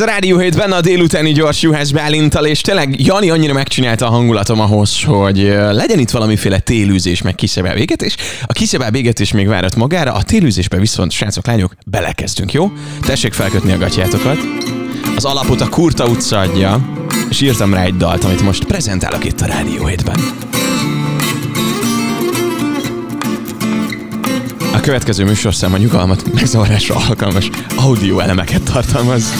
Ez a Rádió hétben a délutáni gyors Juhász Bálintal, és tényleg Jani annyira megcsinálta a hangulatom ahhoz, hogy legyen itt valamiféle télűzés, meg kiszebel véget, és a kiszebel véget is még várat magára, a télűzésbe viszont, srácok, lányok, belekezdünk, jó? Tessék felkötni a gatyátokat. Az alapot a Kurta utca adja, és írtam rá egy dalt, amit most prezentálok itt a Rádió hétben. A következő műsorszám a nyugalmat megzavarásra alkalmas audio elemeket tartalmaz.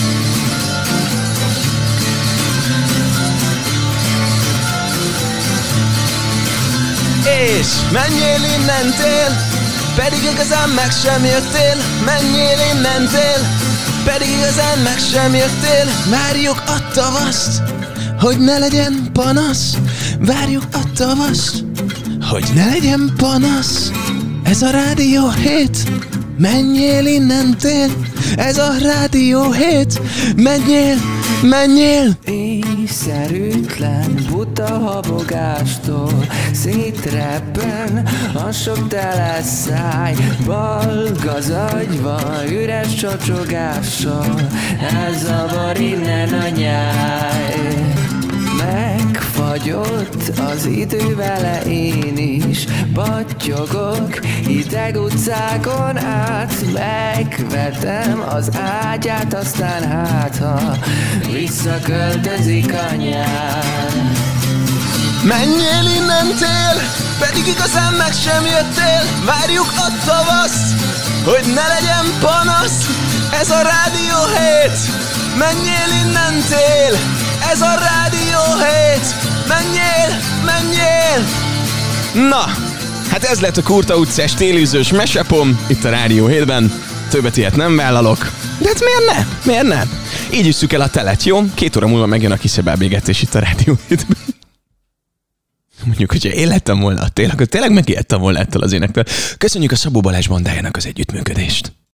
És menjél innentél, pedig igazán meg sem jöttél, menjél innentél, pedig igazán meg sem jöttél, várjuk a tavaszt, hogy ne legyen panasz, várjuk a tavaszt, hogy ne legyen panasz. Ez a rádió hét, menjél innentél, ez a rádió hét, menjél, menjél. Észszerűtlen buta habogástól Szétreppen a sok tele száj Balg az agyban üres csacsogással Elzavar innen a nyáj. Megfagyott az idő vele én is Battyogok hideg utcákon át Megvetem az ágyát, aztán hát ha Visszaköltözik a nyár. Menjél innentél, pedig igazán meg sem jöttél. Várjuk a tavaszt, hogy ne legyen panasz. Ez a rádió hét, menjél innentél Ez a rádió hét, menjél, menjél. Na, hát ez lett a Kurta utcás télűzős mesepom Itt a Rádió hétben Többet ilyet nem vállalok De hát miért ne? Miért ne? Így üsszük el a telet, jó? Két óra múlva megjön a kiszebelbégetés itt a Rádió hétben Mondjuk, hogyha én lettem volna a tél, akkor tényleg megijedtem volna ettől az énektől. Köszönjük a Szabó Balázs bandájának az együttműködést.